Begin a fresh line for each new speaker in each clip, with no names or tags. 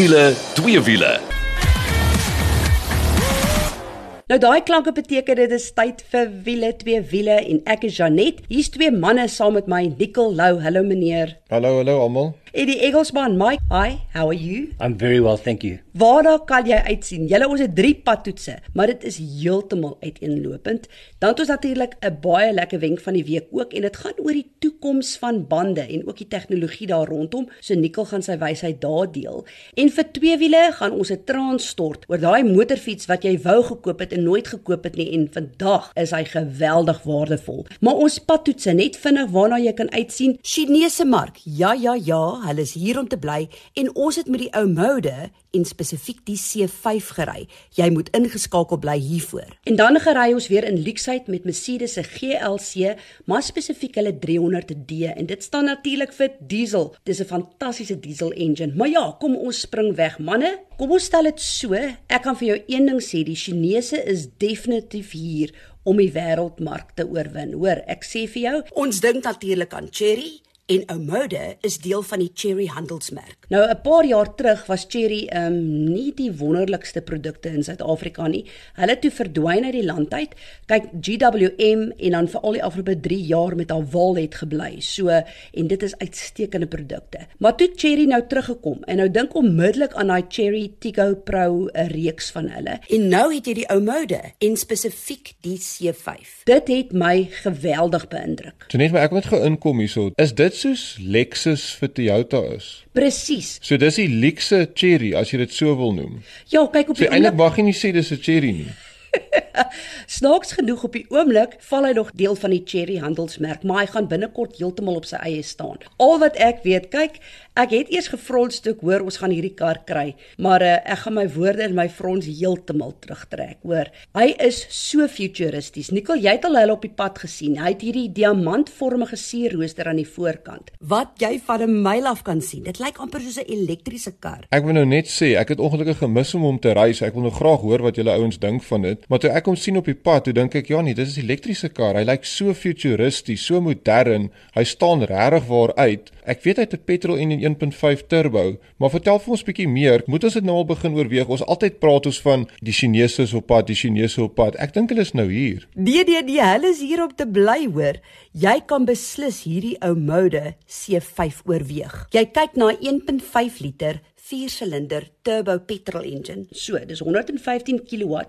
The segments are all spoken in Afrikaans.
wiele, twee wiele.
Nou daai klanke beteken dit is tyd vir wiele, twee wiele en ek is Janet. Hier's twee manne saam met my, Nicole Lou. Hallo meneer.
Hallo, hallo almal.
En die Engelsman Mike. Hi, how are you?
I'm very well, thank you.
Waar daar kan jy uitsien? Julle ons het 3 padtoetse, maar dit is heeltemal uiteenlopend. Dan het ons natuurlik 'n baie lekker wenk van die week ook en dit gaan oor die toekoms van bande en ook die tegnologie daar rondom. So Nikkel gaan sy wysheid daar deel. En vir twee wiele gaan ons 'n traan stort oor daai motorfiets wat jy wou gekoop het en nooit gekoop het nie en vandag is hy geweldig waardevol. Maar ons padtoetse net vinnig waarna jy kan uitsien. Chinese mark. Ja, ja, ja, hulle is hier om te bly en ons het met die ou mode en spesifiek die C5 gery. Jy moet ingeskakel bly hiervoor. En dan gery ons weer in Luxheid met Mercedes se GLC, maar spesifiek hulle 300D en dit staan natuurlik vir diesel. Dis 'n fantastiese diesel engine. Maar ja, kom ons spring weg, manne. Kom ons stel dit so, ek kan vir jou een ding sê, die Chinese is definitief hier om die wêreldmark te oorwin. Hoor, ek sê vir jou, ons dink natuurlik aan Chery en Omode is deel van die Cherry handelsmerk. Nou 'n paar jaar terug was Cherry um nie die wonderlikste produkte in Suid-Afrika nie. Hulle het toe verdwyn uit die land uit. Kyk, GWM en dan vir al die afgelope 3 jaar met haar wal het gebly. So en dit is uitstekende produkte. Maar toe Cherry nou teruggekom en nou dink onmiddellik aan daai Cherry Tigo Pro 'n reeks van hulle. En nou het jy die Omode en spesifiek die C5. Dit het my geweldig beïndruk.
So net maar ek moet gou inkom hierso. Is dit soos Lexus vir Toyota is.
Presies.
So dis die luxe Cherry as jy dit so wil noem.
Ja, kyk op
so, die eintlik mag jy nie sê dis 'n Cherry nie.
Snaaks genoeg op die oomblik val hy nog deel van die Cherry handelsmerk, maar hy gaan binnekort heeltemal op sy eie staan. Al wat ek weet, kyk, ek het eers gefrons toe ek hoor ons gaan hierdie kar kry, maar uh, ek gaan my woorde in my frons heeltemal terugtrek, hoor. Hy is so futuristies. Nikkel, jy het al hulle op die pad gesien. Hy het hierdie diamantvormige sierrooster aan die voorkant. Wat jy van 'n myl af kan sien. Dit lyk amper soos 'n elektriese kar.
Ek wil nou net sê, ek het ongelukkig gemis om hom te ry, ek wil nou graag hoor wat julle ouens dink van dit. Maar toe ek hom sien op die pad, toe dink ek ja nee, dis 'n elektriese kar. Hy lyk so futuristies, so modern. Hy staan regtig waar uit. Ek weet hy het 'n petrol en 'n 1.5 turbo, maar vertel vir ons bietjie meer. Moet ons dit nou al begin oorweeg? Ons altyd praat ons van die Chinese op pad, die Chinese op pad. Ek dink hulle is nou hier.
Nee nee nee, hulle is hier om te bly, hoor. Jy kan beslis hierdie ou mode C5 oorweeg. Jy kyk na 1.5 liter 4-silinder turbo petrol engine. So, dis 115 kW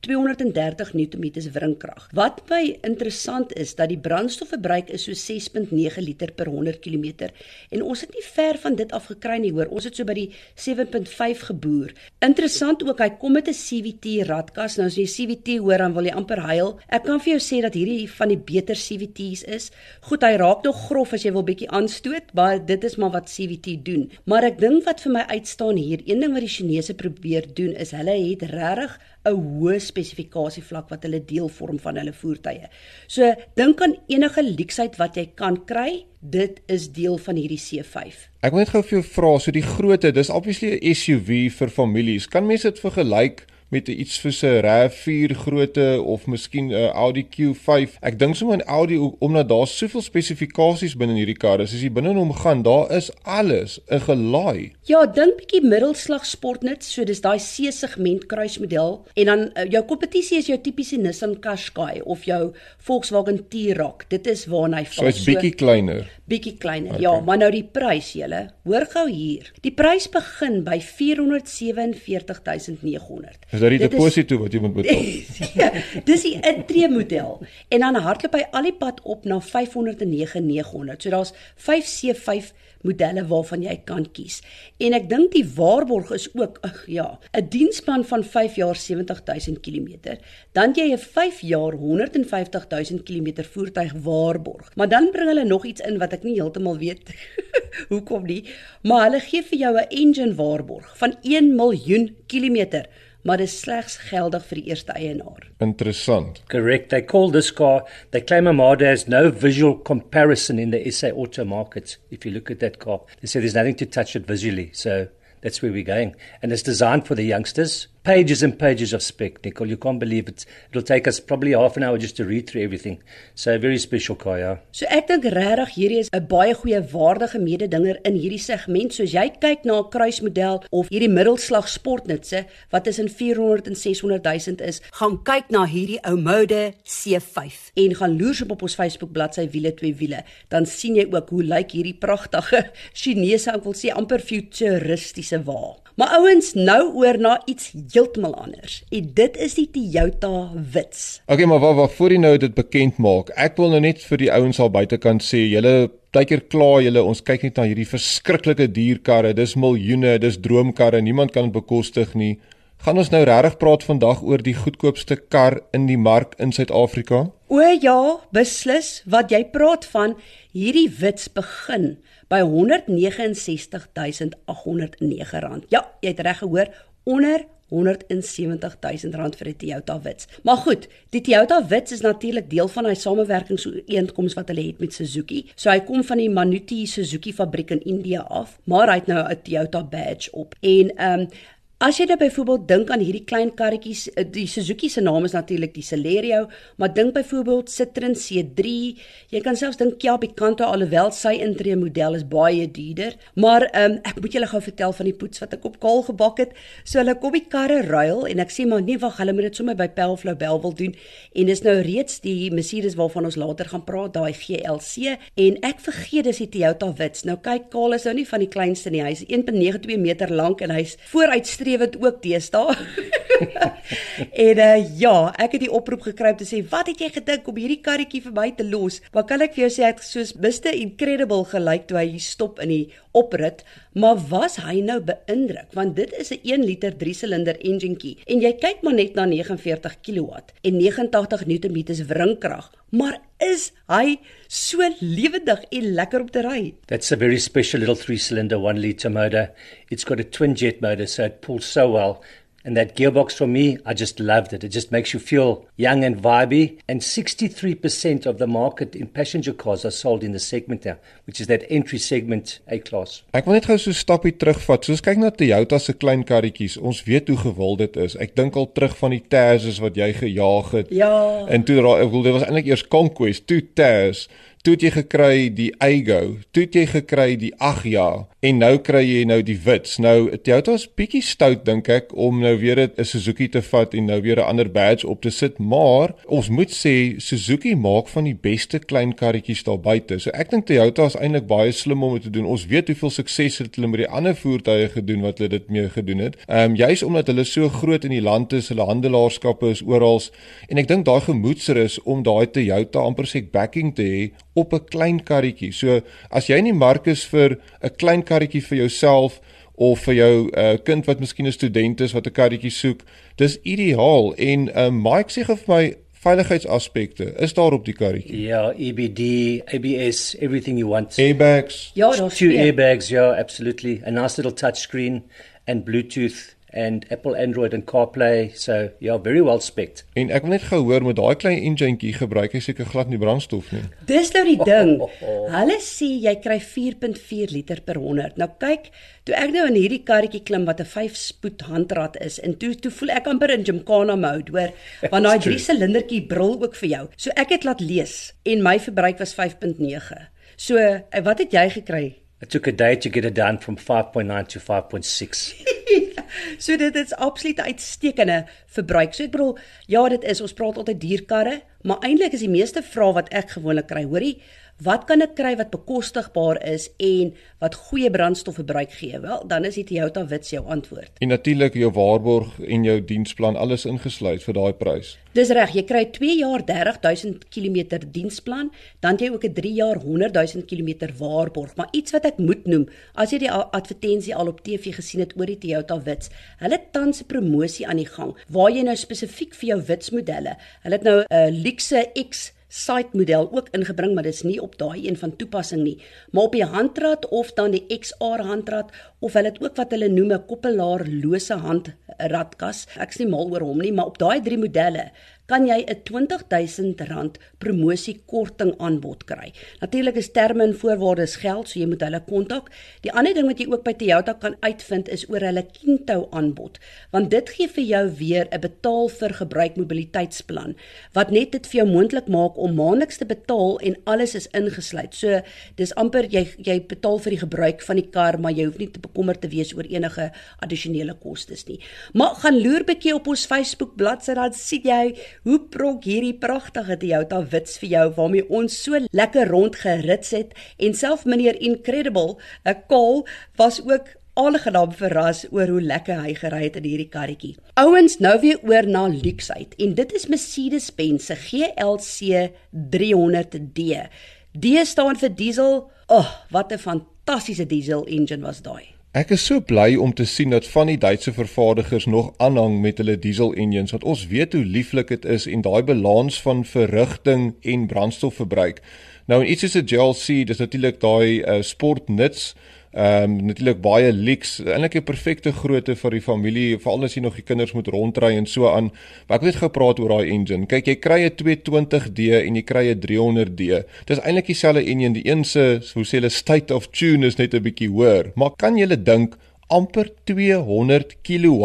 230 Nm wringkrag. Wat my interessant is dat die brandstofverbruik is so 6.9 liter per 100 km en ons het nie ver van dit af gekry nie hoor. Ons het so by die 7.5 geboer. Interessant ook, hy kom met 'n CVT radkas. Nou as jy CVT hoor dan wil jy amper huil. Ek kan vir jou sê dat hierdie van die beter CVT's is. Goed, hy raak nog grof as jy wil bietjie aanstoot, maar dit is maar wat CVT doen. Maar ek dink wat vir my uitstaan hier, een ding wat die Chinese probeer doen is hulle het regtig 'n hoë spesifikasie vlak wat hulle deel vorm van hulle voertuie. So dink aan enige leksheid wat jy kan kry, dit is deel van hierdie C5.
Ek wil net gou vir jou vra, so die grootte, dis obviously 'n SUV vir families. Kan mense dit vergelyk met iets soos 'n RAV4 grootte of miskien 'n Audi Q5. Ek dink sommer 'n Audi omdat daar soveel spesifikasies binne hierdie kar is. As jy binne hom gaan, daar is alles 'n gelaai.
Ja, dink bietjie middelslag sportnet, so dis daai C-segment kruismodel en dan uh, jou kompetisie is jou tipiese Nissan Qashqai of jou Volkswagen T-Roc. Dit is waarna hy val.
So is bietjie so, kleiner.
Bietjie kleiner. Okay. Ja, maar nou die prys, julle, hoor gou hier. Die prys begin by 447900.
Is dit die deposito wat jy moet betaal?
ja, dis die intree model. En dan hardloop hy al die pad op na 509900. So daar's 5 C5 modelle waarvan jy kan kies. En ek dink die waarborg is ook ag ja, 'n diensplan van 5 jaar 70000 km. Dan jy 'n 5 jaar 150000 km voertuig waarborg. Maar dan bring hulle nog iets in wat ek nie heeltemal weet hoekom nie, maar hulle gee vir jou 'n engine waarborg van 1 miljoen kilometer maar dit is slegs geldig vir die eerste eienaar.
Interessant.
Correct. They call this car, they claim Armada has no visual comparison in the SA auto market. If you look at that car, they say there's nothing to touch it visually. So that's where we're going. And it's designed for the youngsters pages and pages of spec, Nicole. You can't believe it. It'll take us probably half an hour just to read through everything. So very special car, yeah.
So ek dink regtig hierdie is 'n baie goeie waardige mededinger in hierdie segment. Soos jy kyk na 'n kruismodel of hierdie middelslag sportnutse wat tussen 400 en 600 000 is, gaan kyk na hierdie ou mode C5 en gaan loer op ons Facebook bladsy wiele twee wiele. Dan sien jy ook hoe lyk hierdie pragtige Chinese, ek wil sê amper futuristiese wa. Maar ouens, nou oor na iets heeltemal anders. En dit is die Toyota Wits.
Okay, maar wat wat voor jy nou dit bekend maak. Ek wil nou net vir die ouens al buitekant sê, julle partykeer kla julle ons kyk net na hierdie verskriklike dierkarre. Dis miljoene, dis droomkarre. Niemand kan dit bekostig nie. Gaan ons nou regtig praat vandag oor die goedkoopste kar in die mark in Suid-Afrika?
O ja, beslis. Wat jy praat van, hierdie Wits begin by 169809 rand. Ja, jy het reg gehoor, onder 170 000 rand vir 'n Toyota Wits. Maar goed, die Toyota Wits is natuurlik deel van daai samewerkingsooreenkoms wat hulle het met Suzuki. So hy kom van die Maruti Suzuki fabriek in India af, maar hy het nou 'n Toyota badge op. En ehm um, As jy dan byvoorbeeld dink aan hierdie klein karretjies, eh, die Suzuki se naam is natuurlik die Celerio, maar dink byvoorbeeld Citroen C3, jy kan selfs dink Kia Picanto alhoewel sy intree model is baie duurder, maar um, ek moet julle gou vertel van die poets wat ek op kaal gebak het. So hulle kom die karre ruil en ek sê maar nee wag, hulle moet dit sommer by Pelflow Bell wil doen en dis nou reeds die Mercedes waarvan ons later gaan praat, daai GLC en ek vergeet dis die Toyota Wits. Nou kyk, Kaal is nou nie van die kleinste nie. Hy's 1.92 meter lank en hy's vooruit streewend ook deesdae. en uh, ja, ek het die oproep gekry om te sê, "Wat het jy gedink om hierdie karretjie vir my te los?" Maar kan ek vir jou sê hy het soos Mr Incredible gelyk toe hy stop in die oprit, maar was hy nou beïndruk want dit is 'n 1 liter 3 silinder enjinkie en jy kyk maar net na 49 kW en 89 Nm wringkrag, maar is hy so lewendig en lekker om te ry.
That's a very special little 3 cylinder 1 liter motor. It's got a twin jet motor so it pulls so well And that gearbox for me, I just loved it. It just makes you feel young and vibey. And 63% of the market in passenger cars are sold in the segment now, which is that entry segment A class.
Ek wil net gou so 'n stappie terugvat. Soos kyk na Toyota se klein karretjies. Ons weet hoe gewild dit is. Ek dink al terug van die Tazz wat jy gejaag het.
Ja.
En toe daai ek wil dit was eintlik eers Conquest, toe Tazz toe jy gekry die Aygo, toe jy gekry die Agya en nou kry jy nou die Wits. Nou Toyota's bietjie stout dink ek om nou weer 'n Suzuki te vat en nou weer 'n ander badge op te sit, maar ons moet sê Suzuki maak van die beste klein karretjies daar buite. So ek dink Toyota is eintlik baie slim om dit te doen. Ons weet hoeveel sukses het hulle met die ander voertuie gedoen wat hulle dit mee gedoen het. Ehm um, juis omdat hulle so groot in die land is, hulle handelaarskappe is oral en ek dink daai gemoedsrus om daai Toyota amper sê backing te hê op 'n klein karretjie. So as jy in die mark is vir 'n klein karretjie vir jouself of vir jou uh, kind wat miskien 'n student is wat 'n karretjie soek, dis ideaal en uh, Mike sê vir my veiligheidsaspekte is daar op die karretjie.
Ja, EBD, ABS, everything you want.
Airbags.
Ja, daar's
two airbags, ja, absolutely. A nice little touch screen and Bluetooth and Apple Android and CarPlay. So, yeah, very well spec'd.
En ek wil net gehoor met daai klein enjintjie gebruik hy seker glad nie brandstof nie.
Dis nou die ding. Hulle sê jy kry 4.4 liter per 100. Nou kyk, toe ek nou in hierdie karretjie klim wat 'n 5-spoed handrat is en toe toe voel ek amper in Gymkhana mode, hoor, want daai 3 silindertjie brul ook vir jou. So ek het laat lees en my verbruik was 5.9. So, eh, wat het jy gekry?
It took a day to get it down from 5.9 to 5.6.
so dit is absoluut uitstekende verbruik. So ek bedoel, ja, dit is ons praat altyd dierkarre, maar eintlik is die meeste vrae wat ek gewoonlik kry, hoorie, wat kan ek kry wat bekostigbaar is en wat goeie brandstofverbruik gee? Wel, dan is die Toyota Wits jou antwoord.
En natuurlik jou waarborg en jou diensplan alles ingesluit vir daai prys.
Dis reg, jy kry 2 jaar 30000 km diensplan, dan jy ook 'n 3 jaar 100000 km waarborg. Maar iets wat ek moet noem, as jy die advertensie al op TV gesien het oor die Toyota Wits, hulle tans 'n promosie aan die gang waar jy nou spesifiek vir jou Wits modelle, hulle het nou 'n uh, luxe X site model ook ingebring, maar dit is nie op daai een van toepassing nie. Maar op die handrat of dan die XR handrat of hulle het ook wat hulle noem 'n koppelaarlose handratkas. Ek's nie mal oor hom nie, maar op daai drie modelle kan jy 'n R20000 promosiekorting aanbod kry. Natuurlik is terme en voorwaardes geld, so jy moet hulle kontak. Die ander ding wat jy ook by Toyota kan uitvind is oor hulle Kinto aanbod, want dit gee vir jou weer 'n betaal vir gebruik mobiliteitsplan wat net dit vir jou moontlik maak om maandeliks te betaal en alles is ingesluit. So dis amper jy jy betaal vir die gebruik van die kar, maar jy hoef nie te bekommerd te wees oor enige addisionele kostes nie. Maar gaan loer bietjie op ons Facebook bladsy dan sien jy hoe pronk hierdie pragtige Toyota wits vir jou waarmee ons so lekker rondgerits het en self meneer Incredible, 'n kaal was ook aangenaam verras oor hoe lekker hy gery het in hierdie karretjie. Ouens, nou weer oor na luksheid en dit is Mercedes-Benz se GLC 300D. D staan vir diesel. Ag, oh, wat 'n fantastiese diesel engine was daai.
Ek is so bly om te sien dat van die Duitse vervaardigers nog aanhang met hulle diesel engines want ons weet hoe lieflik dit is en daai balans van verrigting en brandstofverbruik. Nou en iets soos 'n GLC, dis natuurlik daai uh, sportnuts Ehm um, natuurlik baie leaks, eintlik 'n perfekte grootte vir die familie, veral as jy nog die kinders moet rondry en so aan. Maar ek het gepraat oor daai engine. Kyk, jy kry 'n 220D en jy kry 'n 300D. Dis eintlik dieselfde engine, die een se, hoe sê hulle, state of tune is net 'n bietjie hoër. Maar kan jy dink amper 200 kW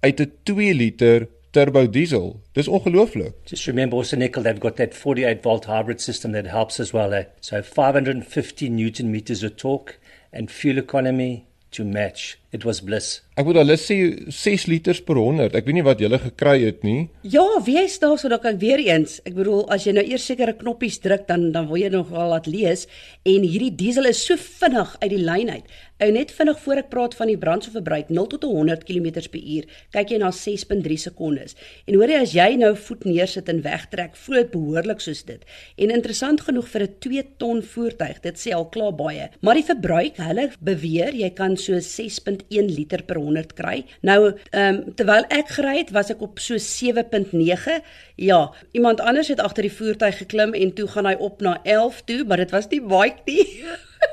uit 'n 2 liter turbo diesel. Dis ongelooflik.
Just remember also nickel they've got that 48 volt hybrid system that helps as well. Eh? So 550 newton meters of torque and fuel economy to match. It was bliss.
Ek wou hulle sê 6 liters per 100. Ek weet nie wat jy gele gekry het nie.
Ja, wie is daar sodat ek weer eens. Ek bedoel as jy nou eers sekere knoppies druk dan dan wil jy nog wel laat lees en hierdie diesel is so vinnig uit die lyn uit. Ou net vinnig voor ek praat van die brandstofverbruik 0 tot 100 km/h, kyk jy na 6.3 sekondes. En hoor jy as jy nou voet neersit en wegtrek, voel dit behoorlik soos dit. En interessant genoeg vir 'n 2 ton voertuig, dit sê al klaar baie. Maar die verbruik, hulle beweer jy kan so 6.1 liter per 100 kry. Nou, ehm um, terwyl ek gery het, was ek op so 7.9. Ja, iemand anders het agter die voertuig geklim en toe gaan hy op na 11 toe, maar dit was nie baie nie.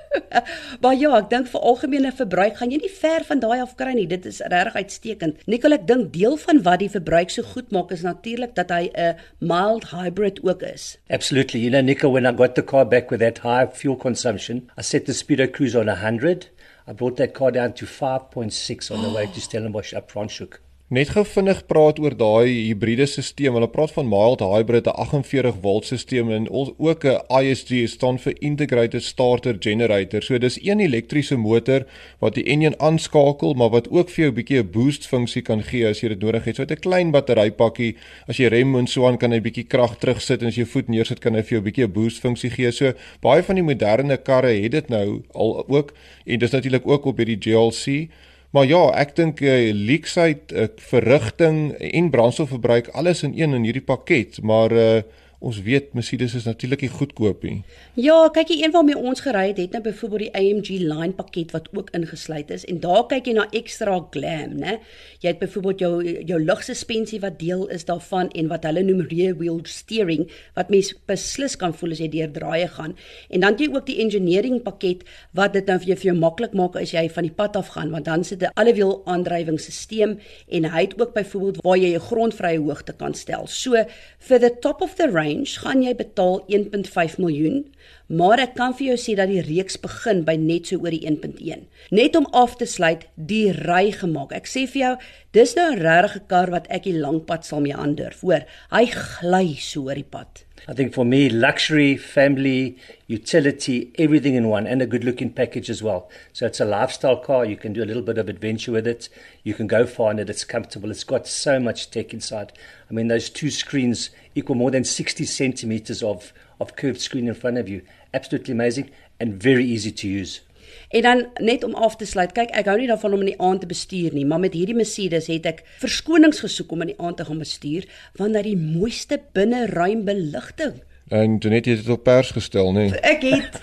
maar ja, ek dink vir algemene verbruik gaan jy nie ver van daai af kry nie. Dit is regtig uitstekend. Nikkel, ek dink deel van wat die verbruik so goed maak is natuurlik dat hy 'n mild hybrid ook is.
Absolutely. You know, Nikkel, when I got the car back with that high fuel consumption, I set the speedo cruise on 100. I brought that car down to 5.6 on the way to Stellenbosch up Franschhoek.
Net gou vinnig praat oor daai hibriede stelsel. Hulle praat van mild hybrid, 'n 48 volt stelsel en ook 'n ISG staan vir integrated starter generator. So dis een elektriese motor wat die enjin aanskakel, maar wat ook vir jou 'n bietjie 'n boost funksie kan gee as jy dit nodig het. So 'n klein batterypakkie, as jy rem en so aan kan hy bietjie krag terugsit en as jy voet neersit kan hy vir jou 'n bietjie 'n boost funksie gee. So baie van die moderne karre het dit nou al ook en dis natuurlik ook op hierdie GLC Maar ja, ek dink uh, leksheid, uh, verrigting en brandstofverbruik alles in een in hierdie pakket, maar uh, ons weet Mercedes is natuurlik nie goedkoop nie.
Ja, kyk jy een waarmee ons gery het, het nou byvoorbeeld die AMG line pakket wat ook ingesluit is en daar kyk jy na ekstra glam, né? Jy het byvoorbeeld jou jou lugsuspensie wat deel is daarvan en wat hulle noem rear wheel steering wat mens beslis kan voel as jy deur draaie gaan. En dan het jy ook die engineering pakket wat dit nou vir jou vir jou maklik maak as jy van die pad af gaan want dan sit 'n allewiel aandrywingsstelsel en hy het ook byvoorbeeld waar jy 'n grondvrye hoogte kan stel. So vir the top of the range range gaan jy betaal 1.5 miljoen, maar ek kan vir jou sê dat die reeks begin by net so oor die 1.1. Net om af te sluit, die ry gemaak. Ek sê vir jou, dis nou 'n regte kar wat ek die lang pad sal mee aandurf. Hoor, hy gly so oor die pad.
I think for me, luxury, family, utility, everything in one, and a good looking package as well. So it's a lifestyle car. You can do a little bit of adventure with it. You can go far in it. It's comfortable. It's got so much tech inside. I mean, those two screens equal more than 60 centimeters of, of curved screen in front of you. Absolutely amazing and very easy to use.
En dan net om af te sluit, kyk, ek hou nie daarvan om in die aand te bestuur nie, maar met hierdie Mercedes het ek verskonings gesoek om in die aand te gaan bestuur, want dat die mooiste binne ruim beligting.
En jy het dit op pers gestel, nê?
Nee? Ek het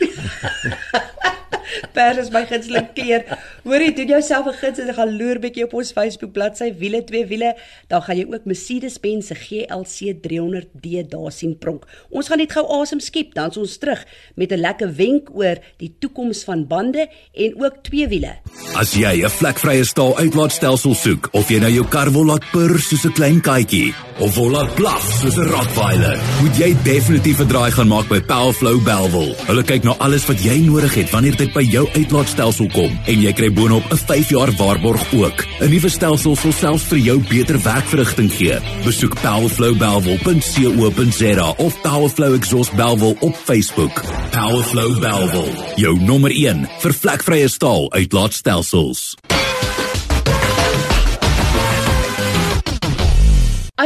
Pers is my gunsteling keer. Hoorie, doen jouself 'n guns en gaan loer bietjie op ons Facebook bladsy wiele twee wiele. Dan gaan jy ook Mercedes-Benz se GLC 300D daar sien pronk. Ons gaan net gou asem skep, dan is ons terug met 'n lekker wenk oor die toekoms van bande en ook twee wiele.
As jy 'n vlekvrye staal uitlaatstelsel soek of jy nou jou kar wil laat purr soos 'n klein katjie of wil laat blaf soos 'n Rottweiler, moet jy definitief 'n draai gaan maak by Powerflow Belwel. Hulle kyk na alles wat jy nodig het wanneer dit by jou uitlaatstelsel kom en jy kry boonop 'n 5 jaar waarborg ook. 'n Nuwe stelsel sal selfs vir jou beter werkverrigting gee. Besoek powerflowbelwel.co.za of Powerflow Exhaust Belwel op Facebook. Powerflow Belwel, jou nommer 1 vir vlekvrye staal uitlaatstelsels.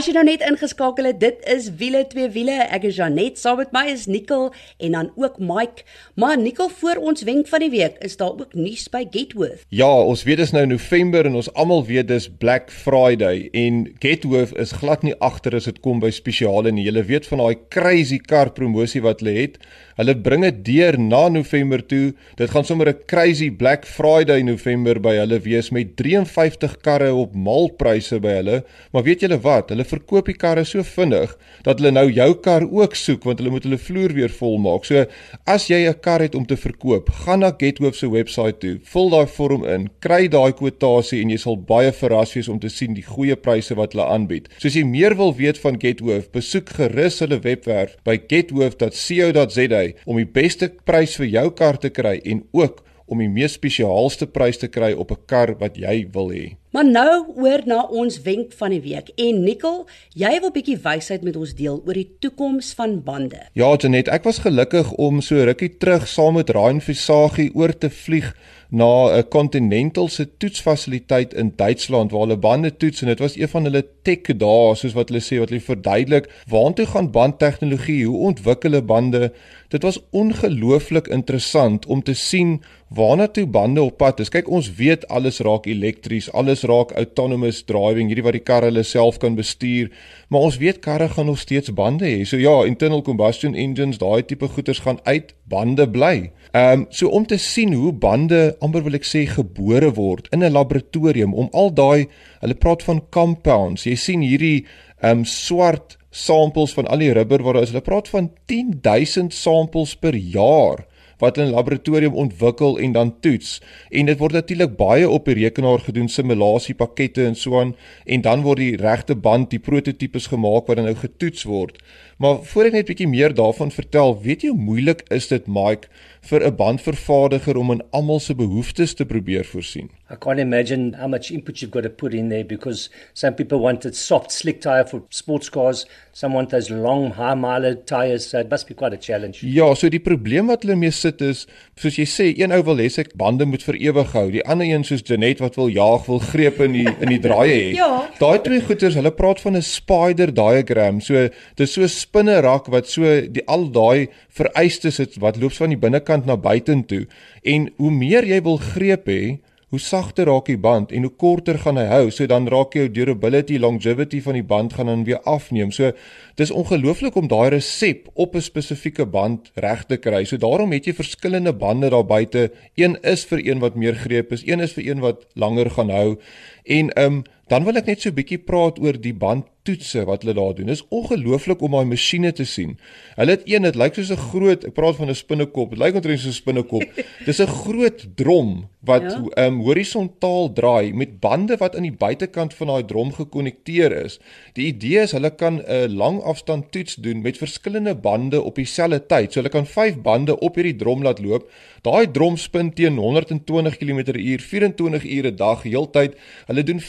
As jy nou net ingeskakel het, dit is wiele twee wiele. Ek is Janet, saam met my is Nicole en dan ook Mike. Maar Nicole, voor ons wenk van die week, is daar ook nuus by Getworth.
Ja, ons weet dis nou November en ons almal weet dis Black Friday en Getworth is glad nie agter as dit kom by spesiale nie. Jy weet van daai crazy kar promosie wat hulle het. Hulle bring dit deur na November toe. Dit gaan sommer 'n crazy Black Friday November by hulle wees met 53 karre op malpryse by hulle. Maar weet julle wat? Hulle verkoop die karre so vinnig dat hulle nou jou kar ook soek want hulle moet hulle vloer weer vol maak. So as jy 'n kar het om te verkoop, gaan na Gethoof se webwerf toe, vul daai vorm in, kry daai kwotasie en jy sal baie verras wees om te sien die goeie pryse wat hulle aanbied. So as jy meer wil weet van Gethoof, besoek gerus hulle webwerf by gethoof.co.za om die beste prys vir jou kar te kry en ook om die mees spesiaalste prys te kry op 'n kar wat jy wil hê.
Maar nou oor na ons wenk van die week. En Nikkel, jy wil 'n bietjie wysheid met ons deel oor die toekoms van bande.
Ja, Janet, ek was gelukkig om so rukkie terug saam met Ryan Visagie oor te vlieg na 'n Continental se toetsfasiliteit in Duitsland waar hulle bande toets en dit was een van hulle tech dae soos wat hulle sê wat hulle verduidelik waartoe gaan bandtegnologie, hoe ontwikkel hulle bande? Dit was ongelooflik interessant om te sien waarna toe bande op pad is. Kyk, ons weet alles raak elektries, alles raak autonomous driving, hierdie wat die karre hulle self kan bestuur, maar ons weet karre gaan nog steeds bande hê. So ja, internal combustion engines, daai tipe goeders gaan uit bande bly. Ehm um, so om te sien hoe bande amper wil ek sê gebore word in 'n laboratorium om al daai hulle praat van compounds. Jy sien hierdie ehm um, swart samples van al die rubber waar is. Hulle praat van 10000 samples per jaar wat in 'n laboratorium ontwikkel en dan toets. En dit word natuurlik baie op die rekenaar gedoen, simulasiepakette en so aan en dan word die regte band, die prototipes gemaak wat dan nou getoets word. Maar voor ek net bietjie meer daarvan vertel, weet jy hoe moeilik is dit Mike vir 'n bandvervaardiger om aan almal se behoeftes te probeer voorsien?
I can't imagine how much input you've got to put in there because some people want a soft slick tire for sports cars, some want those long high mileage tires, so it must be quite a challenge.
Ja, so die probleem wat hulle mee sit is, soos jy sê, een ou wil hê sy bande moet vir ewig hou, die ander een soos Janet wat wil jaag, wil greep in die in die draaie hê.
ja.
Daai twee goeters, hulle praat van 'n spider diagram. So dis so spinnerak wat so die al daai vereistes het wat loop van die binnekant na buitentoe en hoe meer jy wil greep hê hoe sagter raak die band en hoe korter gaan hy hou. So dan raak jou durability longevity van die band gaan dan weer afneem. So dis ongelooflik om daai resep op 'n spesifieke band reg te kry. So daarom het jy verskillende bande daar buite. Een is vir een wat meer greep is een is vir een wat langer gaan hou. En um, dan wil ek net so 'n bietjie praat oor die band toetse wat hulle daar doen. Dis ongelooflik om daai masjiene te sien. Hulle het een, dit lyk soos 'n groot, ek praat van 'n spinnekop. Dit lyk omtrent soos 'n spinnekop. Dis 'n groot drom wat ja. um horisontaal draai met bande wat aan die buitekant van daai drom gekonnekteer is. Die idee is hulle kan 'n lang afstand toets doen met verskillende bande op dieselfde tyd. So hulle kan 5 bande op hierdie drom laat loop. Daai drom spin teen 120 km/h 24 ure 'n dag heeltyd. Hulle doen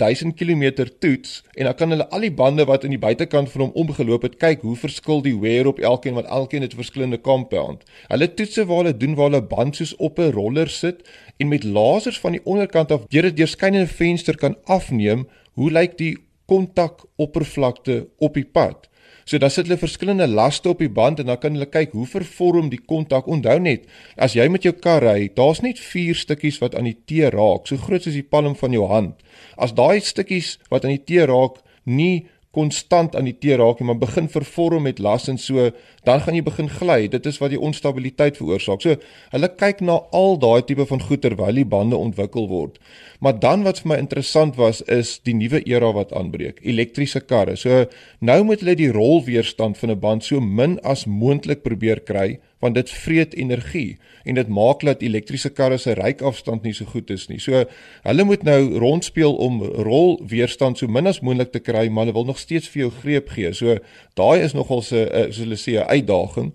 14000 km toets en dan kan hulle al die bande wat in die buitekant van hom omgeloop het, kyk hoe verskil die wear op elkeen want elkeen het 'n verskillende compound. Hulle toetse waar hulle doen waar hulle band soos op 'n roller sit en met lasers van die onderkant af deur 'n deurskynende venster kan afneem hoe lyk die kontak oppervlakte op die pad. So dan sit hulle verskillende laste op die band en dan kan hulle kyk hoe vervorm die kontak. Onthou net, as jy met jou kar ry, daar's net 4 stukkies wat aan die T raak, so groot soos die palm van jou hand. As daai stukkies wat aan die T raak nie konstant aan die T raak nie, maar begin vervorm met las en so dan gaan jy begin gly. Dit is wat die onstabiliteit veroorsaak. So hulle kyk na al daai tipe van goed terwyl die bande ontwikkel word. Maar dan wat vir my interessant was is die nuwe era wat aanbreek, elektriese karre. So nou moet hulle die rolweerstand van 'n band so min as moontlik probeer kry want dit vreet energie en dit maak dat elektriese karre se ryafstand nie so goed is nie. So hulle moet nou rondspeel om rolweerstand so min as moontlik te kry, maar hulle wil nog steeds vir jou greep gee. So daai is nogal se so hulle sê 'n uitdaging.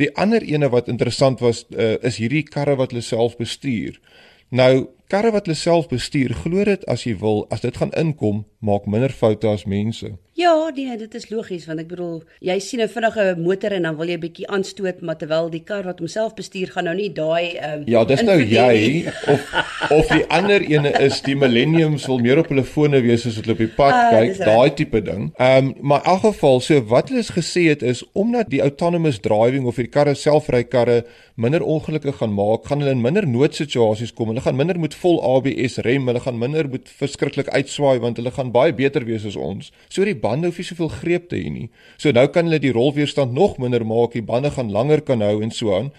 Die ander ene wat interessant was uh, is hierdie karre wat hulle self bestuur. Nou karre wat hulle self bestuur, glo dit as jy wil, as dit gaan inkom, maak minder foute as mense.
Ja, nee, dit is logies want ek bedoel, jy sien 'n vinnige motor en dan wil jy 'n bietjie aanstoot, maar terwyl die kar wat homself bestuur gaan nou nie daai ehm um,
Ja, dis nou jy of of die ander ene is die millenniums wil meer op hulle fone wees as wat hulle op die pad uh, kyk, daai tipe ding. Ehm um, maar in elk geval, so wat hulle gesê het is omdat die autonomous driving of die karre selfry karre minder ongelukke gaan maak, gaan hulle in minder noodsituasies kom. Hulle gaan minder moet vol ABS rem, hulle gaan minder moet verskriklik uitswaai want hulle gaan baie beter wees as ons. So die bande hoef nie soveel greep te hê nie. So nou kan hulle die rolweerstand nog minder maak, die bande gaan langer kan hou en so aan.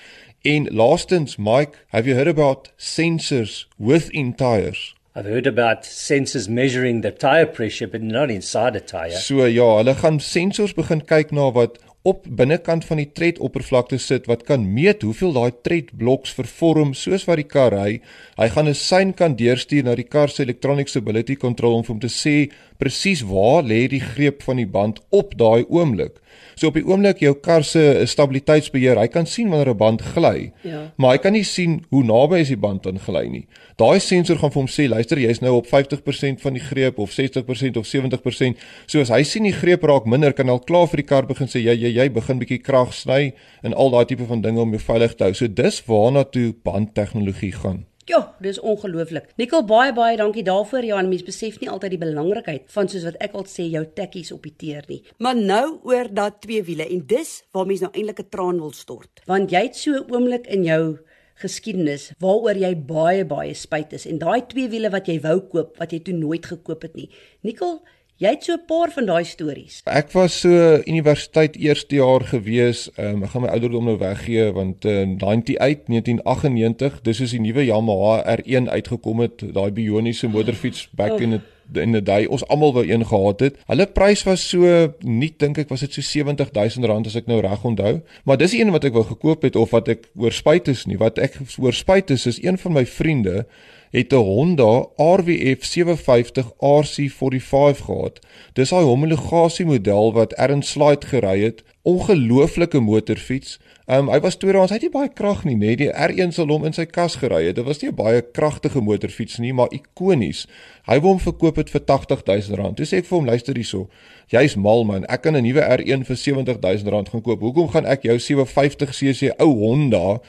En laastens, Mike, have you heard about sensors within tires?
I've heard about sensors measuring the tire pressure but not inside a tire.
So ja, hulle gaan sensors begin kyk na wat op binnekant van die tred oppervlakte sit wat kan meet hoeveel daai tred bloks vervorm soos wat die kar ry. Hy gaan 'n sein kan deurstuur na die kar se electronic stability control om hom te sê presies waar lê die greep van die band op daai oomblik. So op die oomblik jou kar se stabiliteitsbeheer, hy kan sien wanneer 'n band gly. Ja. Maar hy kan nie sien hoe naby is die band aan gly nie. Daai sensor gaan vir hom sê, luister, jy's nou op 50% van die greep of 60% of 70%. So as hy sien die greep raak minder, kan hy al klaar vir die kar begin sê jy jy jy begin bietjie krag sny en al daai tipe van dinge om jou veilig te hou. So dis waarna toe bandtegnologie gaan.
Ja, dis ongelooflik. Nikkel baie baie dankie daarvoor. Ja, mense besef nie altyd die belangrikheid van soos wat ek al sê jou tekkies op die teer nie. Maar nou oor dat twee wiele en dis waar mense nou eintlik 'n traan wil stort. Want jy het so 'n oomblik in jou geskiedenis waaroor jy baie baie spyt is en daai twee wiele wat jy wou koop wat jy toe nooit gekoop het nie. Nikkel, Jy het so 'n paar van daai stories.
Ek was so universiteit eerste jaar gewees. Um, ek gaan my ouderdom nou weggee want uh, 98 1998, dis is die nuwe Yamaha R1 uitgekom het, daai bioniese motorfiets back oh. in the in the day. Ons almal wou een gehad het. Hulle prys was so nie dink ek was dit so 70000 rand as ek nou reg onthou. Maar dis die een wat ek wou gekoop het of wat ek oor spyt is nie. Wat ek oor spyt is is een van my vriende het 'n Honda RWF 750 RC45 gehad. Dis daai homologasie model wat Ern Slide gery het. Ongelooflike motorfiets. Um hy was tweedehands, hy het nie baie krag nie, net die R1 sal hom in sy kas gery het. Dit was nie 'n baie kragtige motorfiets nie, maar ikonies. Hy wou hom verkoop het vir 80000 rand. Toe sê ek vir hom, luister hierso. Jy's mal man. Ek kan 'n nuwe R1 vir 70000 rand gaan koop. Hoekom gaan ek jou 750 cc ou Honda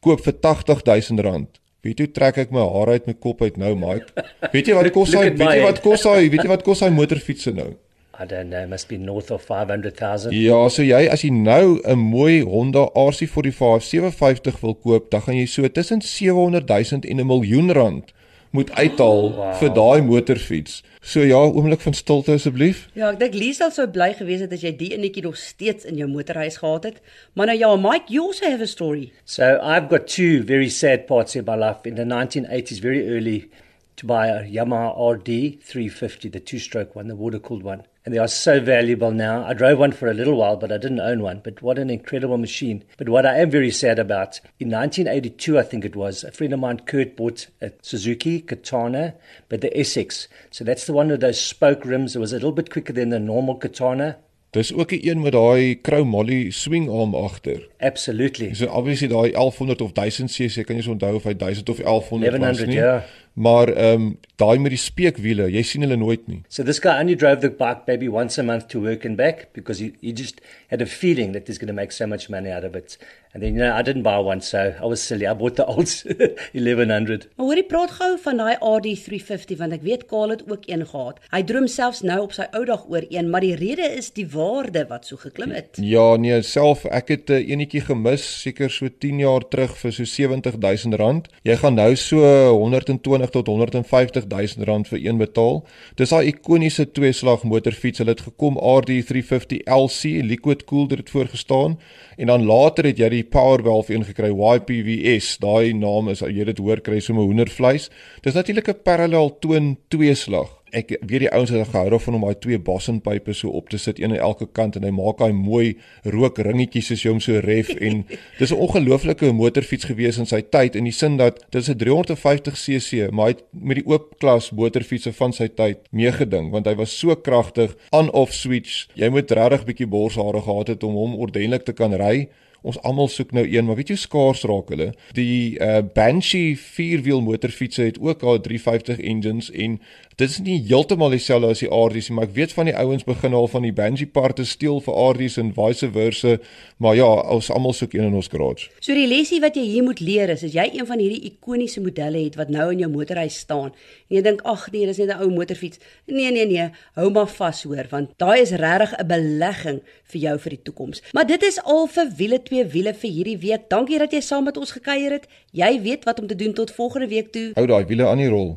koop vir 80000 Weet jy trek ek my hare uit my kop uit nou, Mike? Weet jy wat kos hy? Weet jy wat kos hy? Weet jy wat kos hy motorfietsse nou?
I don't know, must be north of 500,000.
Ja, so jy as jy nou 'n mooi Honda RC45 750 wil koop, dan gaan jy so tussen 700 000 en 'n miljoen rand moet uithaal oh, wow. vir daai motorfiets. So ja, oomblik van stilte asseblief.
Ja, ek dink Liesel sou bly gewees het as jy die enetjie nog steeds in jou motorhuis gehad het. Maar nou ja, Mike, you also have a story.
So I've got two very sad parts in my life in the 1980s very early to buy a Yamaha RD 350, the two-stroke one, the water-cooled one. and they are so valuable now. I drove one for a little while, but I didn't own one. But what an incredible machine. But what I am very sad about, in 1982, I think it was, a friend of mine, Kurt, bought a Suzuki Katana, but the SX. So that's the one with those spoke rims. It was a little bit quicker than the normal Katana.
Dis ook 'n een met daai chromoly swing arm agter.
Absolutely.
So obviously daai 1100 of 1000 cc kan jy onthou of hy 1000 of 1100
1100, was nie. Yeah.
Maar ehm um, daai met die speekwiele, jy sien hulle nooit nie.
So this guy only drove the bike maybe once a month to work and back because he he just had a feeling that he's going to make so much money out of it. And then you know I didn't buy one so I was silly. I bought the old 1100.
Maar hoorie praat gou van daai AD350 want ek weet Karl het ook een gehad. Hy droom selfs nou op sy ou dag oor een, maar die rede is die waarde wat so geklim het.
Ja, nee, self ek het 'n uh, enetjie gemis seker so 10 jaar terug vir so R70000. Jy gaan nou so 120 120 tot 150 000 rand vir een betaal. Dis daai ikoniese tweeslag motorfiets. Hulle het gekom RD350 LC, liquid cooled het voorgestaan en dan later het jy die Powerwolf ingekry YPWS. Daai naam is jy dit hoor kry sommer hoendervleis. Dis natuurlik 'n parallel toon tweeslag ek weet die ouens het gehou daarvan om daai twee bossenpype so op te sit een aan elke kant en hy maak daai mooi rook ringetjies as jy hom so ref en dis 'n ongelooflike motorfiets gewees in sy tyd in die sin dat dit is 'n 350 cc maar hy het met die oop klas motorfietsse van sy tyd meegeding want hy was so kragtig on off switch jy moet regtig bietjie borshare gehad het om hom ordentlik te kan ry Ons almal soek nou een, maar weet jy skaars raak hulle? Die uh Banshee vierwiel motorfietsse het ook al 350 engines en dit is nie heeltemal dieselfde as die RD's nie, maar ek weet van die ouens begin al van die Banshee parte steel vir RD's en vice versa, maar ja, ons almal soek een in ons garage.
So die lesie wat jy hier moet leer is as jy een van hierdie ikoniese modelle het wat nou in jou motorhuis staan en jy dink ag nee, dis net 'n ou motorfiets. Nee nee nee, hou maar vas hoor, want daai is regtig 'n belegging vir jou vir die toekoms. Maar dit is al vir wiele twee wiele vir hierdie week. Dankie dat jy saam met ons gekuier het. Jy weet wat om te doen tot volgende week toe.
Hou daai wiele aan die rol.